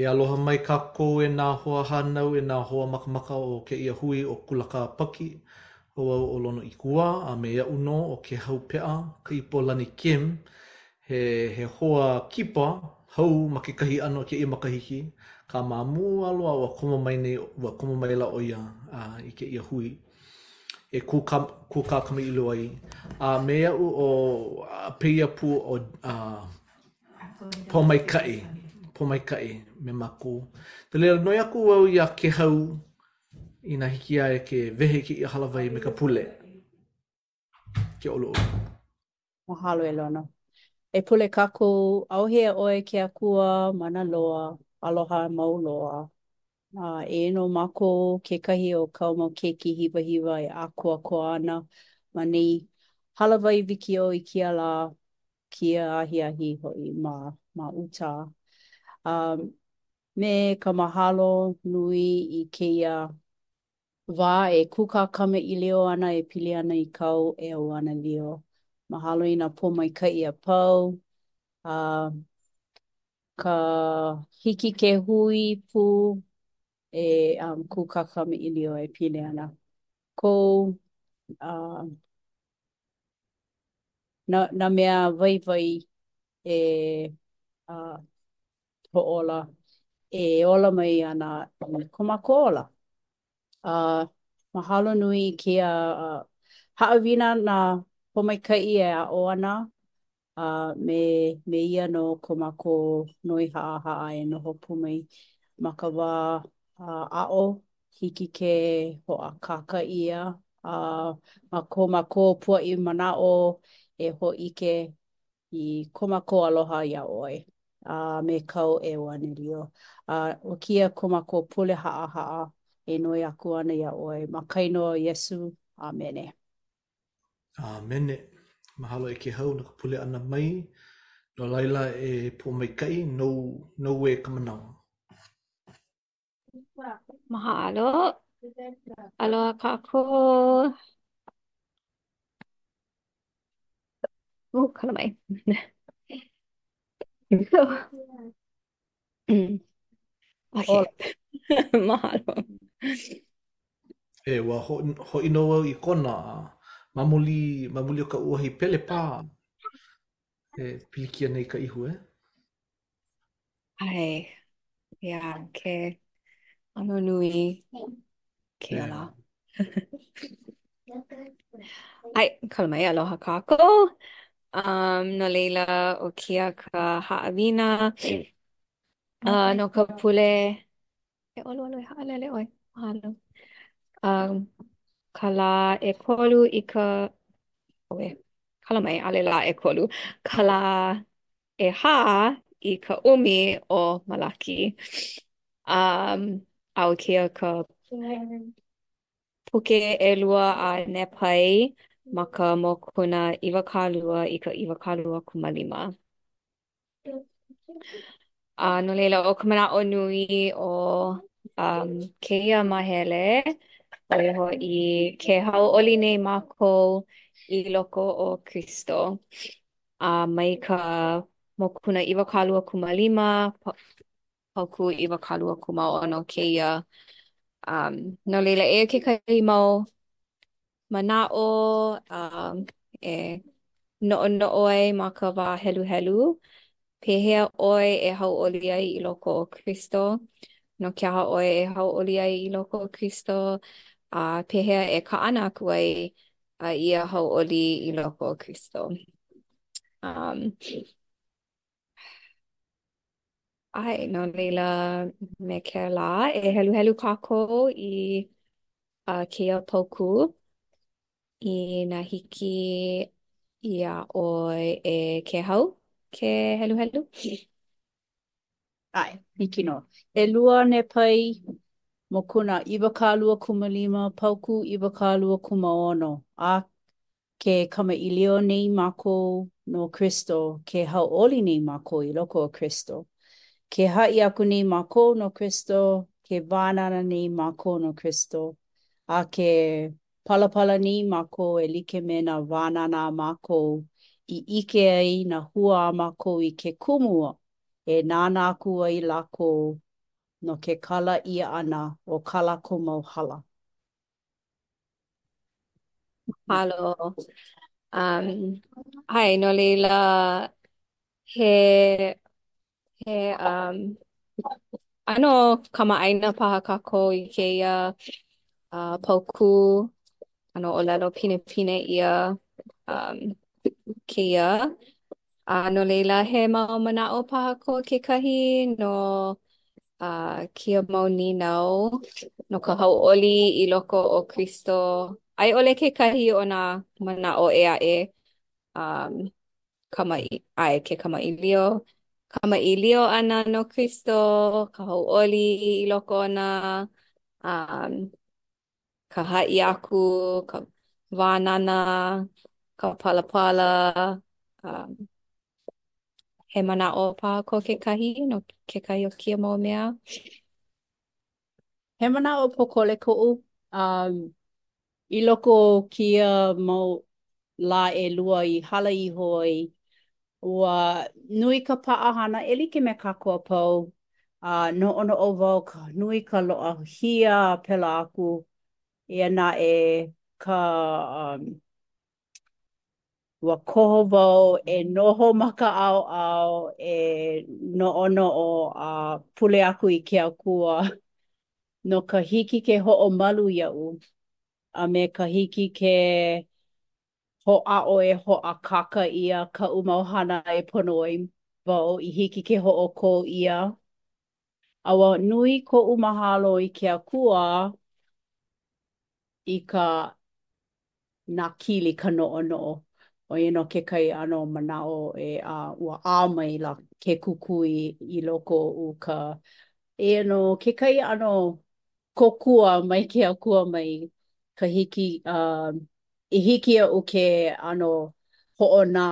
E aloha mai kākou e nā hoa hānau, e nā hoa makamaka o kēia hui ʻo Kula Kāpaki. ʻO au ʻo Lono ʻIkuwā a me iaʻu nō ʻo Kēhau Peʻa, Kaipolani Kim. He he hoa kipa hou ma kekahi ʻano o kēia makahiki, akā ma mua loa ua komo mai nei ua komo maila ʻo ia i kēia hui. e kūkā kamaʻilio ai, a me iaʻu ʻo pēia pū ʻo Pōmaikaʻi, Pōmaikaʻi me mākou. No laila, noi aku au iā Kēhau inā hiki iā ia ke wehe i kēia hālāwai me ka pule. ke ʻoluʻolu. Mahalo e Lono. E pule kākou, ʻauhea ʻoe ke Akua mana loa, aloha mau loa. A eia nō mākou kekahi o kāu mau keiki hiwahiwa e ʻākoakoa ana ma nei hālāwai wikiō i kēia lā, kēia ahiahi hoʻi ma ma Uta. A me ka mahalo nui i kēia wā e kūkā kamaʻilio ana e pili ana i kāu ʻeuanelio. Mahalo i nā pōmaikaʻi a pau a ka hiki ke hui pū e kūkā kamaʻilio e pili ana kou a nā mea waiwai e hoʻōla e ola mai ana i ko mākou ola. A mahalo nui i kēia haʻawina nā pōmaikaʻi e aʻo ana a me eia nō ko mākou noi haʻahaʻa e noho pū mai ma ka wā aʻo hiki ke hoʻākāka ʻia a ma ko mākou puaʻi manaʻo e hōʻike i ko mākou aloha iā ʻoe, a me kāu ʻeuanelio, a ʻo kēia ko mākou pule haʻahaʻa e noi aku ana iā ʻoe, ma ka inoa ʻo Iesū, ʻāmene. ʻĀmene. Mahalo e Kēhau no ka pule ʻana mai, no laila e Pōmaikaʻi nou nou e ka manawa. Mahalo. Aloha kākou. Ooh, kala mai. so, mm. okay. Mahalo. E, ua ho, hoʻino au i kona, mamuli, mamuli o ka uahi pelepā. E pilikia nei ka ihu, eh? ʻAe. Ia, yeah, ke ʻano nui ke ʻala. ʻAe, kala mai, aloha kākou. Um, no laila, ʻo kēia ka haʻawina. Uh, no ka pule, E ʻoluʻolu e haʻalele ʻoe. Mahalo. Um, ka lā ʻekolu i ka... ʻOi, kala mai, ʻaʻole lā ʻekolu. Ka lā ʻehā i ka ʻumi o Malaki. Um, a ʻo kēia ka puke ʻelua a Nepai ma ka mokuna iwakālua i ka iwakāluakūmālima. A no laila, ʻo ka manaʻo nui o um, kēia mahele, ʻo ia hoʻi ke hauʻoli nei mākou i loko o Kristo. A mai ka mokuna iwakāluakūmālima, paukū iwakāluakūmāono kēia. Um, no laila, eia kekahi mau manaʻo um, e noʻonoʻo ai ma ka wā heluhelu, pehea ʻoe e hauʻoli ai i loko o Kristo? No ke aha ʻoe e hauʻoli ai i loko o Kristo? A pehea e kaʻana aku ai, uh, ia hauʻoli i loko o Kristo? Um, ʻAe, no laila, me kēlā e heluhelu kākou i uh, kēia paukū inā hiki iā ʻoe e Kēhau ke heluhelu. ʻAe, hiki nō. ʻElua Nepai mokuna iwakāluakūmālima, paukū iwakāluakūmāono, a Ke kamaʻilio nei mākou no Kristo, ke hauʻoli nei mākou i loko o Kristo. Ke haʻi aku nei mākou no Kristo, ke wānana nei mākou no Kristo, a ke palapala nei mākou e like me nā wānana a mākou, i ʻike ai nā hua a mākou i ke kumu e nānā aku ai lākou no ke kala ʻia ʻana o kā lākou mau hala. Mahalo. Um, ʻae, no laila, he, he, um, ʻano kamaʻāina paha kākou i kēia uh, paukū, ʻano ʻōlelo pinepine ʻia um, kēia. A no laila, he mau manaʻo paha ko kekahi no uh, kēia mau nīnau no ka hauʻoli i loko o Kristo, a i ʻole kekahi o nā manaʻo ʻē aʻe, um, kamaʻi, ʻae, ke kamaʻilio, kamaʻilio ʻana no Kristo, ka hauʻoli i loko ona, um, ka haʻi aku, ka wānana, ka palapala, um, he manaʻo paha ko kekahi no kekahi o kēia mau mea. He manaʻo pōkole koʻu um, i loko o kēia mau lā ʻelua i hala iho ai Ua nui ka paʻahana e like me kākou a pau, a noʻonoʻo wau ka nui ka ʻaloʻahia a pēlā aku, eia naʻe ka ua koho wau e noho ma ka ʻaoʻao e noʻonoʻo a pule aku i ke Akua no ka hiki ke hoʻomalu iaʻu a me ka hiki ke Hoʻāʻo e hoʻākāka ʻia kaʻu mau hana e pono ai wau i hiki ke hoʻokō ʻia. A ua nui koʻu mahalo i ke Akua i ka nākili ka noʻonoʻo ʻo ia nō kekahi ʻano manaʻo ē a ua ʻā maila ke kukui i loko oʻu ka ʻo ia nō kekahi ʻano kōkua mai ke Akua mai ka hiki a I hiki iaʻu ke ʻano hoʻonā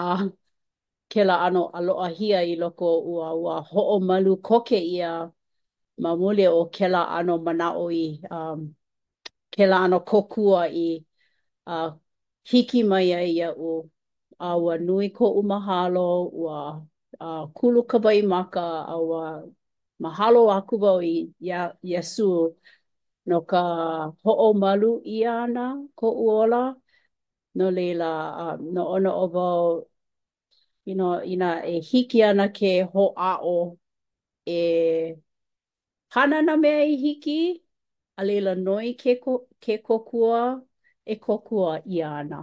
kēlā ʻano ʻaloʻahia i loko oʻu a ua hoʻomalu koke ʻia ma muli o kēlā ʻano manaʻo i kēlā ʻano kōkua i hiki mai ai iaʻu a ua nui koʻu mahalo, ua kulu ka waimaka a ua Mahalo aku wau i iā Iesū no ka hoʻomalu ʻia ana koʻu ola, no laila, noʻonoʻo wau you know inā e hiki ana ke hoʻāʻo e hana nā mea i hiki, a laila noi ke ke kōkua e kōkua ʻia ana.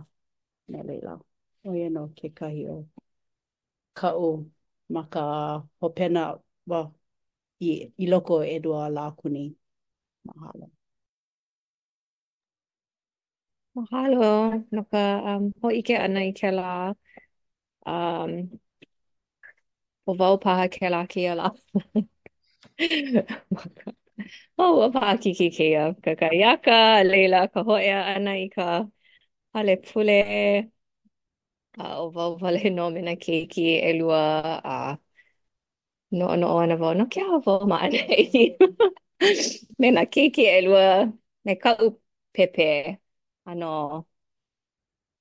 No laila, ʻo ia nō kekahi o kaʻu ma ka hopena ua i loko o ʻelua lā aku nei. Mahalo. Mahalo no ka hōʻike ʻana i kēlā. ʻO wau paha kēlā kēia lā. Oh, ua paʻakikī kēia kakahiaka, a laila ka hōʻea ʻana i ka hale pule. a ʻo wau wale nō me nā keiki ʻelua a noʻonoʻo ana wau, no ke aha wau ma ʻaneʻi me nā keiki ʻelua me kaʻu pēpē, ʻano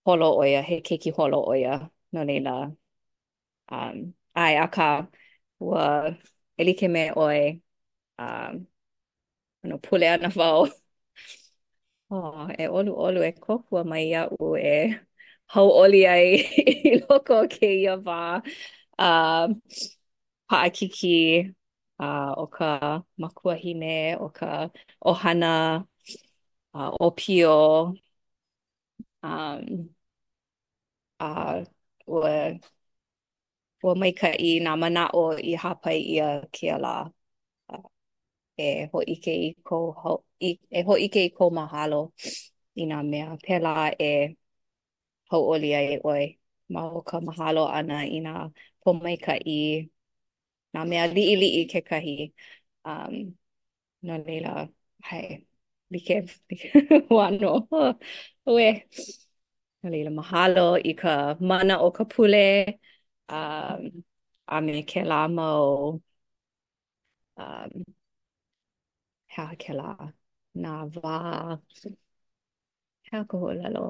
holo ʻo ia, he keiki holo ʻo ia, no laila, um, ʻae, akā, ua e like me ʻoe, um, ʻano pule ana wau. Oh, e ʻoluʻolu e kōkua mai iaʻu e hauʻoli ai i loko o kēia wā uh, paʻakikī uh, o ka makuahine, o ka ʻohana uh, ʻōpio, um, uh, ua Ua maikaʻi nā manaʻo i hāpai ʻia kēia lā. E hōʻike i kou, e hōʻike i kou mahalo i nā mea pēlā e hauʻoli ai ʻoe ma o ka mahalo ʻana i nā pōmaikaʻi, nā mea liʻiliʻi kekahi, um, No laila, ʻae, like, ua nō, uē. No laila, mahalo i ka mana o ka pule, um, a me kēlā mau, um, he aha kēlā, nā wā, he aha ka ʻōlelo,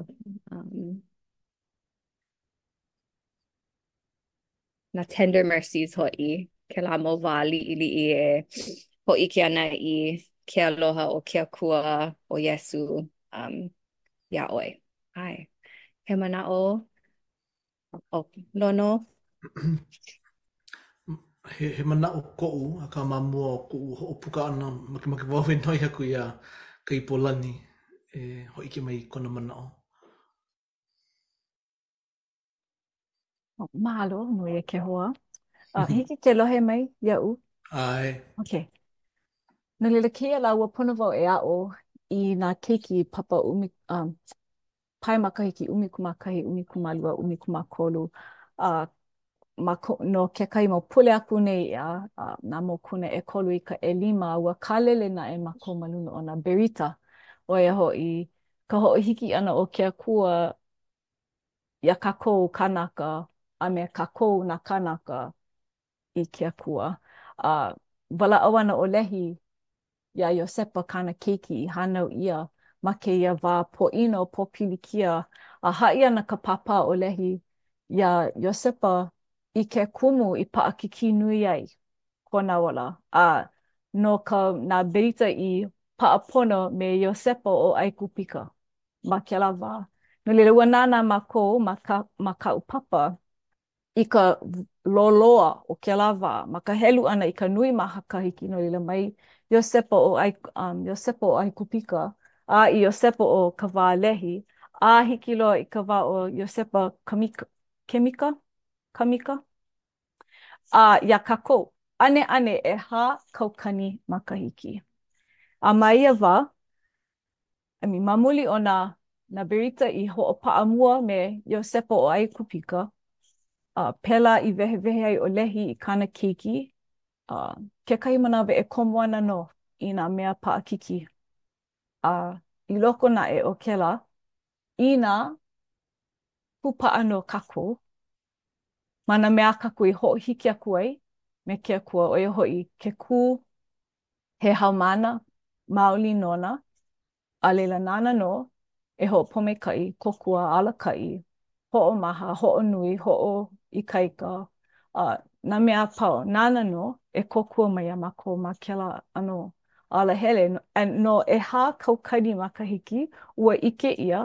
um, nā Tender Mercies hoʻi, kēlā mau wā liʻiliʻi e hōʻike ana i ke aloha o ke Akua ʻo Iesū um, iā ʻoe. ʻAe, he manaʻo o Lono? he, he manaʻo koʻu, akā ma mua o koʻu hoʻopuka ʻana, makemake wau e noi aku iā Kaipolani e hōʻike mai i kona manaʻo. Mahalo nui e ke hoa. Uh, hiki ke lohe mai iaʻu? ʻAe. Okay. No laila kēia lā ua pono wau e aʻo i nā keiki papa ʻumi, um, pae makahiki ʻumikūmākahi, ʻumikūmālua, ʻumikūmākolu, uh, mākou, no kekahi mau pule aku nei ia uh, nā mokuna ʻekolu i ka ʻelima, ua kālele naʻe mākou ma luna o nā berita, ʻo ia hoʻi ka hoʻohiki ʻana o ke Akua iā kākou kanaka a me kākou nā kānaka i ke Akua. A walaʻau ana ʻo Lehi iā Iosepa kāna keiki i hānau ʻia ma kēia wā pōʻino pōpilikia, a haʻi ana ka pāpā ʻo Lehi iā Iosepa i ke kumu i paʻakikī nui ai kona ola, a noʻu kā nā berita i paʻa pono me Iosepa o ʻAigupika ma kēlā wā. No laila, ua nānā mākou ma kaʻu papa, i ka loloa o kēlā wā, ma ka helu ʻana i ka nui makahiki, no laila, mai Iosepa o, Iosepa o ʻAikupika, a i Iosepa o ka wā Lehi, a hiki loa i ka wā o Iosepa Kemika, Kamika, a iā kākou, ʻaneʻane ʻehā kaukani makahiki. A ma ia wā, a me, ma muli o nā nā berita i hoʻopaʻa mua me Iosepa o ʻAikupika, a pēlā i wehewehe ai ʻo Lehi i kāna keiki, a kekahi manawa e komo ana nō i nā mea paʻakikī, a i loko naʻe o kēlā, inā kūpaʻa nō kākou ma nā mea a kākou i hoʻohiki aku ai me ke Akua, ʻo ia hoʻi ke kū he haumāna maoli nona, a laila nāna nō e hoʻopōmaikaʻi, kōkua, alakaʻi, hoʻomaha, hoʻonui, hoʻoikaika, a nā mea a pau, nāna nō e kōkua mai iā mākou ma kēlā ʻano alahele. No ʻehā kaukani makahiki, ua ʻike ʻia,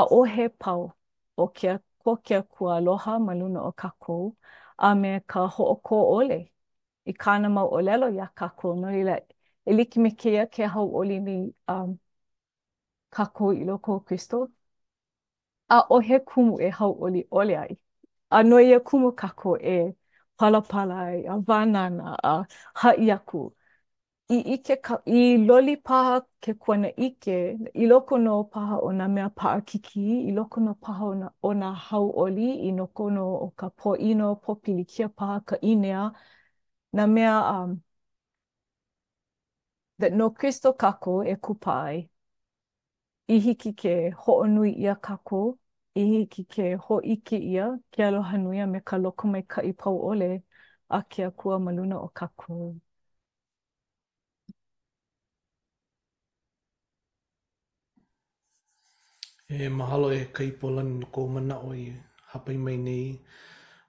ʻaʻohe pau o ke a, ko ke Akua aloha ma luna o kākou, a me ka hoʻokō ʻole i kāna mau ʻōlelo iā kākou. No laila, e like me kēia ke hauʻoli nei kākou i loko o Kristo, ʻaʻohe kumu e hauʻoli ʻole ai. A no ia kumu kākou e palapala ai, a wānana, a haʻi aku. I ʻike ka, i loli paha ke kuanaʻike i loko nō paha o nā mea paʻakikī, i loko nō paha o nā hauʻoli, i loko nō o ka pōʻino pōpilikia paha ka ʻīnea, nā mea a that no Kristo kākou e kūpaʻa ai. i hiki ke hoʻonui ʻia kākou, i hiki ke hōʻike ʻia ke aloha nui a me ka lokomaikaʻi pau ʻole a ke Akua ma luna o kākou. E mahalo e Kaipolani no kou manaʻo i hāpai mai nei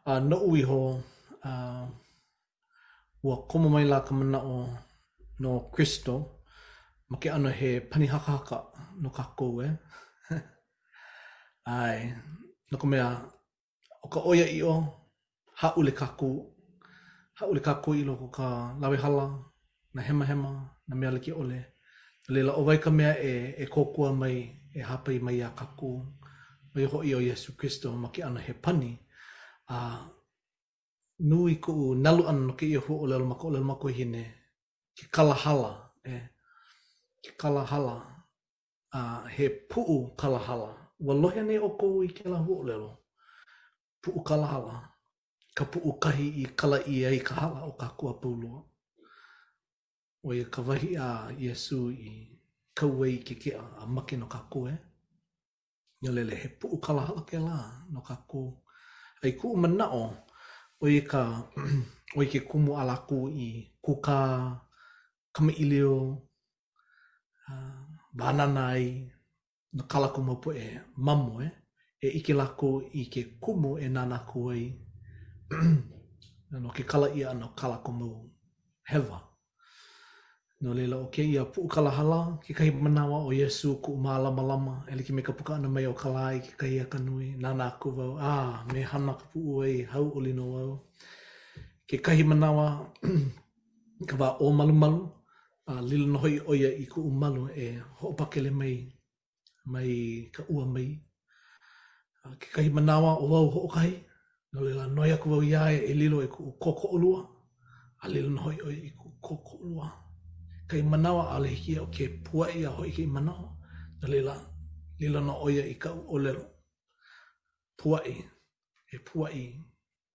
a noʻu iho a Ua komo maila ka manaʻo no Kristo ma ke ʻano he pani hakahaka no kākou, e? ʻAe, no ka mea, ʻo ka ʻoiaʻiʻo, hāʻule kākou, hāʻule kākou i loko o ka lawehala, nā hemahema, nā mea like ʻole, no laila, ʻo wai ka mea e e kōkua mai e hāpai mai iā kākou, ʻo ia hoʻi ʻo Iesu Kristo ma ke ʻano he pani, a nui koʻu nalu ʻana no kēia huaʻōlelo ma ka ʻōlelo makuahine, ke kalahala, e, ke kalahala, a he puʻu kalahala. Ua lohe anei ʻoukou i kēlā huaʻōlelo, puʻu kalahala, ka puʻu kahi i kala ʻia ai ka hala o kākou a pau loa? ʻO ia ka wahi a Iesū i kau ai i ke keʻa a make no kākou, e? No laila, he puʻu kalahala kēlā no kākou. A i kuʻu manaʻo, ʻo ia ka, ʻo ia ke kumu a lākou i kūkā kamaʻilio uh, wānana ai no kā lākou mau poʻe mamo, eh? e ʻike lākou i ke kumu e nānā aku ai no ke kala ʻia ʻana o ko lākou mau hewa No laila, ʻo kēia puʻu kalahala, kekahi manawa ʻo Iesū kuʻu mālamalama, e like me ka puka ʻana mai o ka lā i ke kakahiaka nui, nānā aku wau, ā, mehana ka puʻuwai, hauʻoli nō au. Kekahi manawa, ka wā ʻōmalumalu, a lilo nō hoʻi ʻo ia i kuʻu malu e hoʻopakele mai mai ka ua mai. A kekahi manawa ʻo wau hoʻokahi, no laila noi aku wau iā ia e lilo i kuʻu kōkoʻolua, a lilo nō hoʻi ʻo ia i kuʻu kōkoʻolua. Kekahi manawa ʻaʻole hiki iaʻu ke puaʻi a hōʻike i manaʻo, no laila lilo nō ʻo ia i kaʻu ʻōlelo. Puaʻi, e puaʻi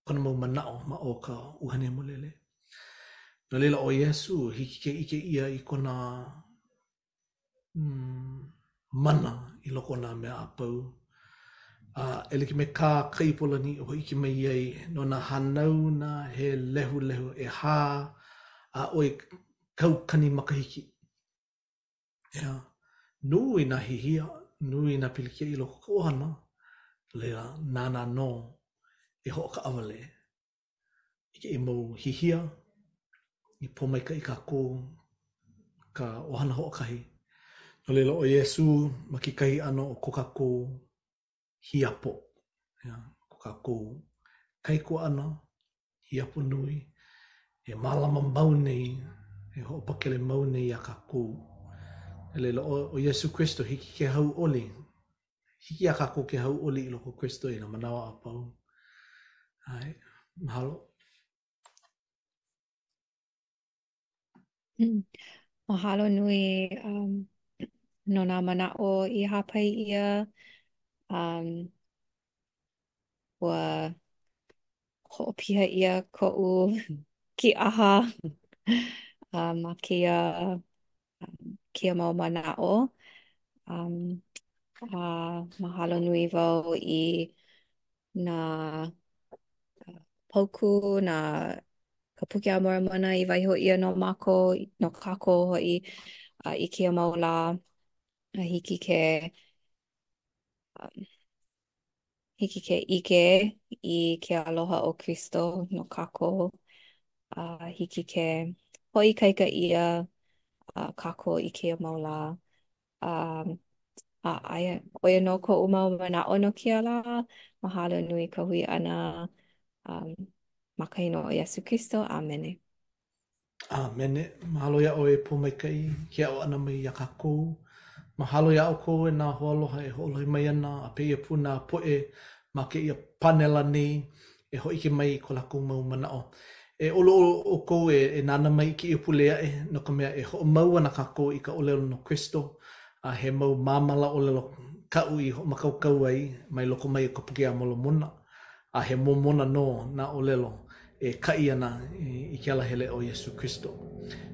kona mau manaʻo ma o ka ʻUhane Hemolele. No laila ʻo Iesū hiki ke ʻike ʻia i kona mana i loko o nā mea a pau, a e like me kā Kaipolani i hōʻike mai ai no nā hanauna he lehulehu ʻehā a ʻoi kaukani makahiki. Ea, nui nā hihia, nui nā pilikia i loko o ka ʻohana, no laila, nānā nō e hoʻokaʻawale i kēia mau hihia, i pōmaikaʻi kākou ka ʻohana hoʻokahi. No laila ʻo Iesū ma kekahi ʻano ʻo ko kākou hiapo, yeah, ko kākou kaikuaʻana, hiapo nui, e mālama mau nei, e hoʻopakele mau nei iā kākou. No laila ʻo Iesū Kristo hiki ke hauʻoli hiki iā kākou ke hauʻoli i loko o Kristo i nā manawa a pau. ʻAe, mahalo. Hmm. Mahalo nui um, no nā manaʻo i hāpai ʻia. Um, ua hoʻopiha ʻia koʻu kīʻaha uh, ma kēia um, kēia mau manaʻo. Um, a mahalo nui wau i nā uh, pauku, na ka puke a Moramona i waiho ʻia no mākou, no kākou hoʻi, uh, i kēia mau lā, a hiki ke um, hiki ke ʻike i ke aloha o Kristo no kākou, a hiki ke hoʻoikaika ʻia kākou i kēia mau lā. A, a aia, ʻo ia nō koʻu mau manaʻo no kēia lā, mahalo no ka hui ʻana, um, ma ka inoa o Iesū Kristo, āmene. ʻĀmene. Mahalo iā ʻoe e Pōmaikaʻi ke aʻo ʻana mai iā kākou. Mahalo iā ʻoukou e nā hoaloha e hoʻolohe mai ana a pēia pū nā poʻe ma kēia panela nei e hōʻike mai i ko lākou mau manaʻo. E ʻoluʻolu ʻoukou e nānā mai i kēia pule aʻe no ka mea e hoʻomau ana kākou i ka ʻōlelo no Kristo a he mau māmala ʻōlelo kaʻu i hoʻomākaukau ai mai loko mai o ka Puke a Molomona. A he momona nō nā ʻōlelo e kaʻi ana i ke alahele o Iesū Kristo.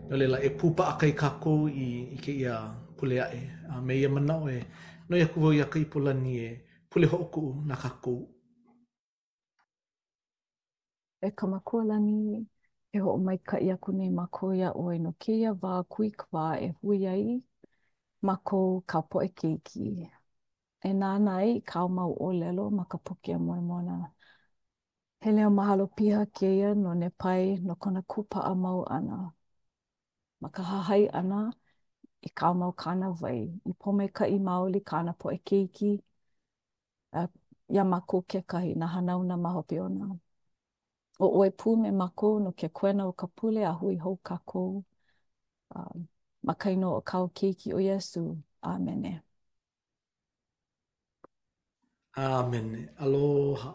No laila, e pū paʻakai kākou i kēia pule aʻe. A me ia manaʻo e noi aku wau iā Kaipolani e pule hoʻokuʻu no kākou. E ka Makua Lani, ke hoʻomaikaʻi aku nei mākou iā ʻoe no kēia wā kūikawā e hui ai mākou ka poʻe keiki e nānā ai i kāu mau ʻōlelo ma ka Puke a Moramona. He leo mahalo piha kēia no Nepai no kona kūpaʻa mau ʻana ma ka hahai ʻana i kāu mau kānāwai i pōmaikaʻi maoli kāna poʻe keiki a iā mākou kekahi nā hanauna ma hope ona. ʻO ʻoe pū me mākou no ke koena o ka pule a hui hou kākou. Uh, ma ka inoa o kāu keiki ʻo Iesū. Āmene. Āmene. Aloha.